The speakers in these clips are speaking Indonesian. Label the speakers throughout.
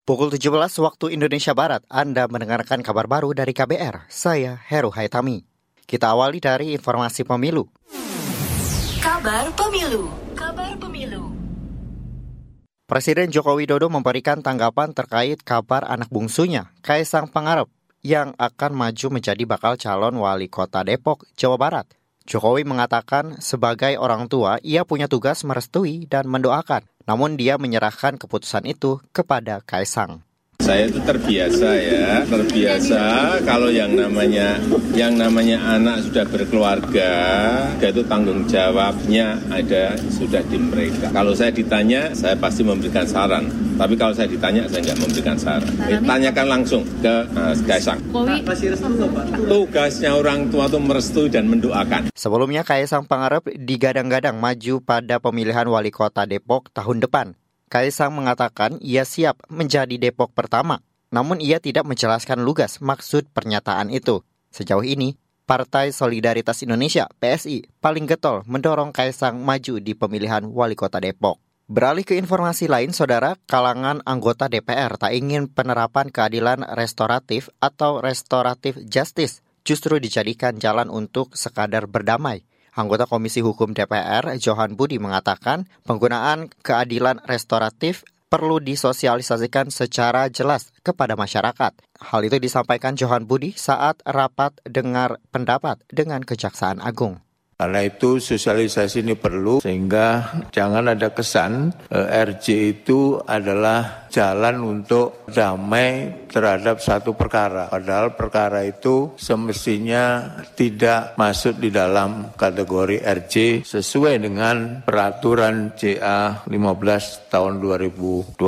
Speaker 1: Pukul 17 waktu Indonesia Barat, Anda mendengarkan kabar baru dari KBR. Saya Heru Haitami. Kita awali dari informasi pemilu.
Speaker 2: Kabar Pemilu. Kabar Pemilu.
Speaker 1: Presiden Joko Widodo memberikan tanggapan terkait kabar anak bungsunya, Kaisang Pangarep, yang akan maju menjadi bakal calon wali kota Depok, Jawa Barat. Jokowi mengatakan sebagai orang tua ia punya tugas merestui dan mendoakan namun dia menyerahkan keputusan itu kepada Kaisang.
Speaker 3: Saya itu terbiasa ya, terbiasa kalau yang namanya yang namanya anak sudah berkeluarga, itu tanggung jawabnya ada sudah di mereka. Kalau saya ditanya, saya pasti memberikan saran. Tapi kalau saya ditanya, saya nggak memberikan saran. Tanyakan langsung ke uh, Kaisang. Tugasnya orang tua itu merestui dan mendoakan.
Speaker 1: Sebelumnya Kaisang Pangarep digadang-gadang maju pada pemilihan wali kota Depok tahun depan. Kaisang mengatakan ia siap menjadi Depok pertama, namun ia tidak menjelaskan lugas maksud pernyataan itu. Sejauh ini, Partai Solidaritas Indonesia (PSI) paling getol mendorong Kaisang maju di pemilihan wali kota Depok. Beralih ke informasi lain, saudara, kalangan anggota DPR tak ingin penerapan keadilan restoratif atau restoratif justice justru dijadikan jalan untuk sekadar berdamai. Anggota Komisi Hukum DPR, Johan Budi mengatakan penggunaan keadilan restoratif perlu disosialisasikan secara jelas kepada masyarakat. Hal itu disampaikan Johan Budi saat rapat dengar pendapat dengan Kejaksaan Agung.
Speaker 4: Karena itu sosialisasi ini perlu sehingga jangan ada kesan eh, RJ itu adalah jalan untuk damai terhadap satu perkara. Padahal perkara itu semestinya tidak masuk di dalam kategori RJ sesuai dengan peraturan CA 15 tahun 2020.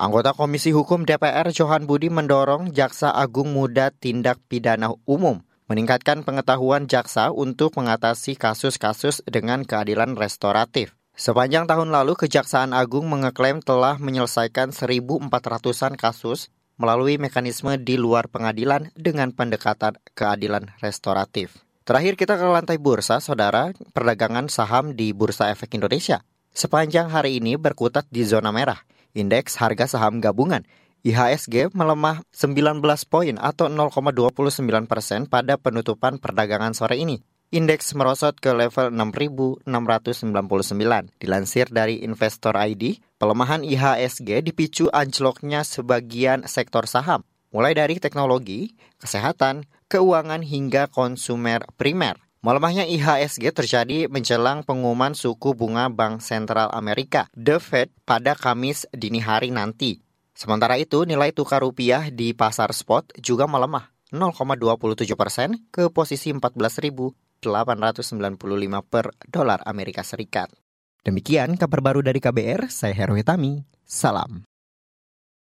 Speaker 1: Anggota Komisi Hukum DPR Johan Budi mendorong Jaksa Agung Muda Tindak Pidana Umum meningkatkan pengetahuan jaksa untuk mengatasi kasus-kasus dengan keadilan restoratif. Sepanjang tahun lalu, Kejaksaan Agung mengeklaim telah menyelesaikan 1.400-an kasus melalui mekanisme di luar pengadilan dengan pendekatan keadilan restoratif. Terakhir kita ke lantai bursa, saudara, perdagangan saham di Bursa Efek Indonesia. Sepanjang hari ini berkutat di zona merah. Indeks harga saham gabungan IHSG melemah 19 poin atau 0,29 persen pada penutupan perdagangan sore ini. Indeks merosot ke level 6.699. Dilansir dari Investor ID, pelemahan IHSG dipicu anjloknya sebagian sektor saham, mulai dari teknologi, kesehatan, keuangan hingga konsumer primer. Melemahnya IHSG terjadi menjelang pengumuman suku bunga Bank Sentral Amerika, The Fed, pada Kamis dini hari nanti. Sementara itu, nilai tukar rupiah di pasar spot juga melemah 0,27 persen ke posisi 14.895 per dolar Amerika Serikat. Demikian kabar baru dari KBR, saya Heru Hitami. Salam.